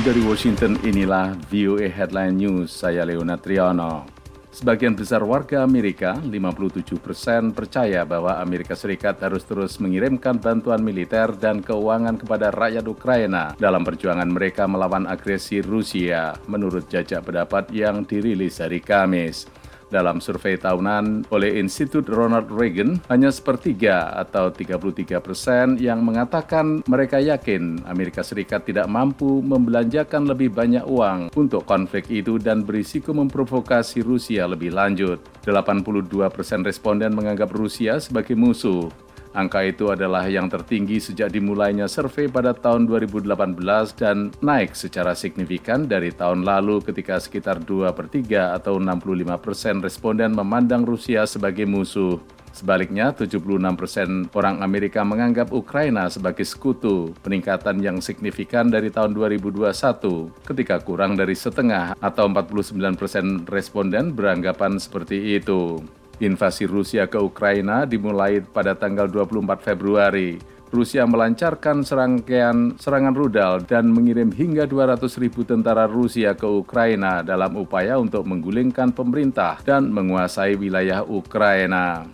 Dari Washington inilah VOA Headline News, saya Leona Triano. Sebagian besar warga Amerika, 57 persen, percaya bahwa Amerika Serikat harus terus mengirimkan bantuan militer dan keuangan kepada rakyat Ukraina dalam perjuangan mereka melawan agresi Rusia, menurut jajak pendapat yang dirilis hari Kamis. Dalam survei tahunan oleh Institut Ronald Reagan, hanya sepertiga atau 33 persen yang mengatakan mereka yakin Amerika Serikat tidak mampu membelanjakan lebih banyak uang untuk konflik itu dan berisiko memprovokasi Rusia lebih lanjut. 82 persen responden menganggap Rusia sebagai musuh, Angka itu adalah yang tertinggi sejak dimulainya survei pada tahun 2018 dan naik secara signifikan dari tahun lalu ketika sekitar 2 per 3 atau 65 persen responden memandang Rusia sebagai musuh. Sebaliknya, 76 persen orang Amerika menganggap Ukraina sebagai sekutu, peningkatan yang signifikan dari tahun 2021 ketika kurang dari setengah atau 49 persen responden beranggapan seperti itu. Invasi Rusia ke Ukraina dimulai pada tanggal 24 Februari. Rusia melancarkan serangkaian serangan rudal dan mengirim hingga 200 ribu tentara Rusia ke Ukraina dalam upaya untuk menggulingkan pemerintah dan menguasai wilayah Ukraina.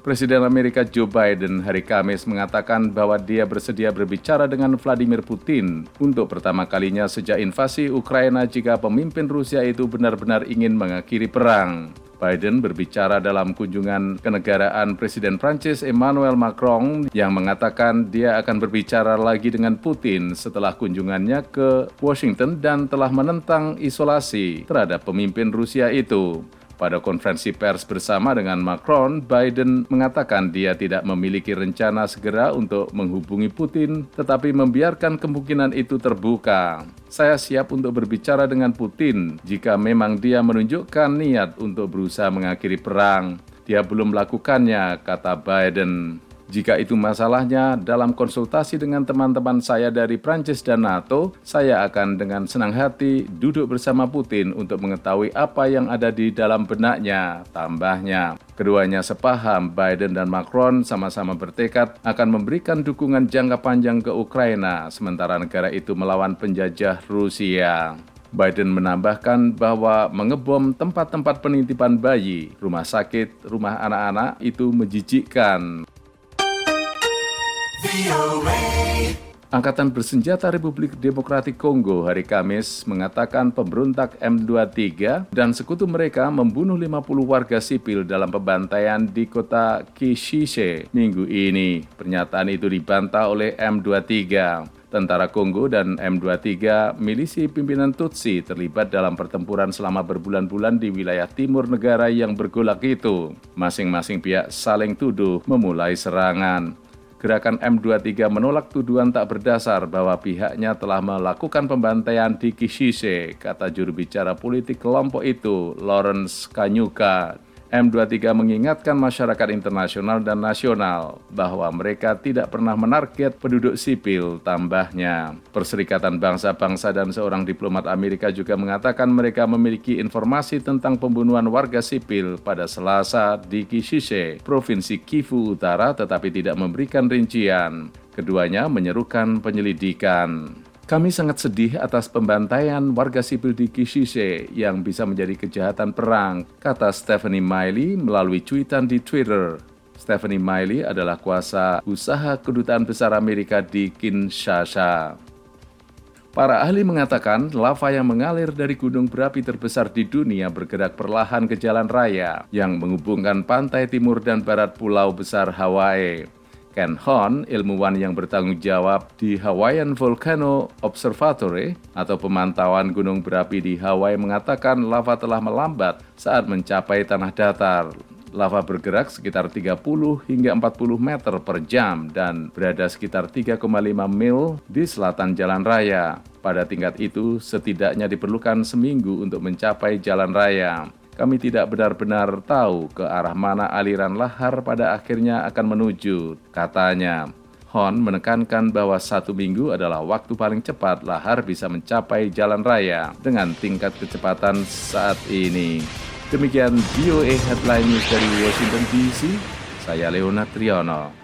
Presiden Amerika Joe Biden hari Kamis mengatakan bahwa dia bersedia berbicara dengan Vladimir Putin untuk pertama kalinya sejak invasi Ukraina jika pemimpin Rusia itu benar-benar ingin mengakhiri perang. Biden berbicara dalam kunjungan kenegaraan Presiden Prancis Emmanuel Macron yang mengatakan dia akan berbicara lagi dengan Putin setelah kunjungannya ke Washington dan telah menentang isolasi terhadap pemimpin Rusia itu. Pada konferensi pers bersama dengan Macron, Biden mengatakan dia tidak memiliki rencana segera untuk menghubungi Putin, tetapi membiarkan kemungkinan itu terbuka. Saya siap untuk berbicara dengan Putin jika memang dia menunjukkan niat untuk berusaha mengakhiri perang. Dia belum melakukannya, kata Biden. Jika itu masalahnya, dalam konsultasi dengan teman-teman saya dari Prancis dan NATO, saya akan dengan senang hati duduk bersama Putin untuk mengetahui apa yang ada di dalam benaknya, tambahnya. Keduanya sepaham, Biden dan Macron sama-sama bertekad akan memberikan dukungan jangka panjang ke Ukraina, sementara negara itu melawan penjajah Rusia. Biden menambahkan bahwa mengebom tempat-tempat penitipan bayi, rumah sakit, rumah anak-anak itu menjijikkan. Angkatan Bersenjata Republik Demokratik Kongo hari Kamis mengatakan pemberontak M23 dan sekutu mereka membunuh 50 warga sipil dalam pembantaian di kota Kishishe minggu ini. Pernyataan itu dibantah oleh M23. Tentara Kongo dan M23 milisi pimpinan Tutsi terlibat dalam pertempuran selama berbulan-bulan di wilayah timur negara yang bergolak itu. Masing-masing pihak saling tuduh memulai serangan. Gerakan M23 menolak tuduhan tak berdasar bahwa pihaknya telah melakukan pembantaian di Kishishe, kata juru bicara politik kelompok itu, Lawrence Kanyuka. M23 mengingatkan masyarakat internasional dan nasional bahwa mereka tidak pernah menarget penduduk sipil tambahnya. Perserikatan Bangsa-Bangsa dan seorang diplomat Amerika juga mengatakan mereka memiliki informasi tentang pembunuhan warga sipil pada Selasa di Kishishe, Provinsi Kivu Utara tetapi tidak memberikan rincian. Keduanya menyerukan penyelidikan. Kami sangat sedih atas pembantaian warga sipil di Kishishe yang bisa menjadi kejahatan perang, kata Stephanie Miley melalui cuitan di Twitter. Stephanie Miley adalah kuasa usaha kedutaan besar Amerika di Kinshasa. Para ahli mengatakan lava yang mengalir dari gunung berapi terbesar di dunia bergerak perlahan ke jalan raya yang menghubungkan pantai timur dan barat pulau besar Hawaii. Ken Hon, ilmuwan yang bertanggung jawab di Hawaiian Volcano Observatory atau pemantauan gunung berapi di Hawaii mengatakan lava telah melambat saat mencapai tanah datar. Lava bergerak sekitar 30 hingga 40 meter per jam dan berada sekitar 3,5 mil di selatan jalan raya. Pada tingkat itu, setidaknya diperlukan seminggu untuk mencapai jalan raya kami tidak benar-benar tahu ke arah mana aliran lahar pada akhirnya akan menuju, katanya. Hon menekankan bahwa satu minggu adalah waktu paling cepat lahar bisa mencapai jalan raya dengan tingkat kecepatan saat ini. Demikian VOA Headline News dari Washington DC, saya Leona Triano.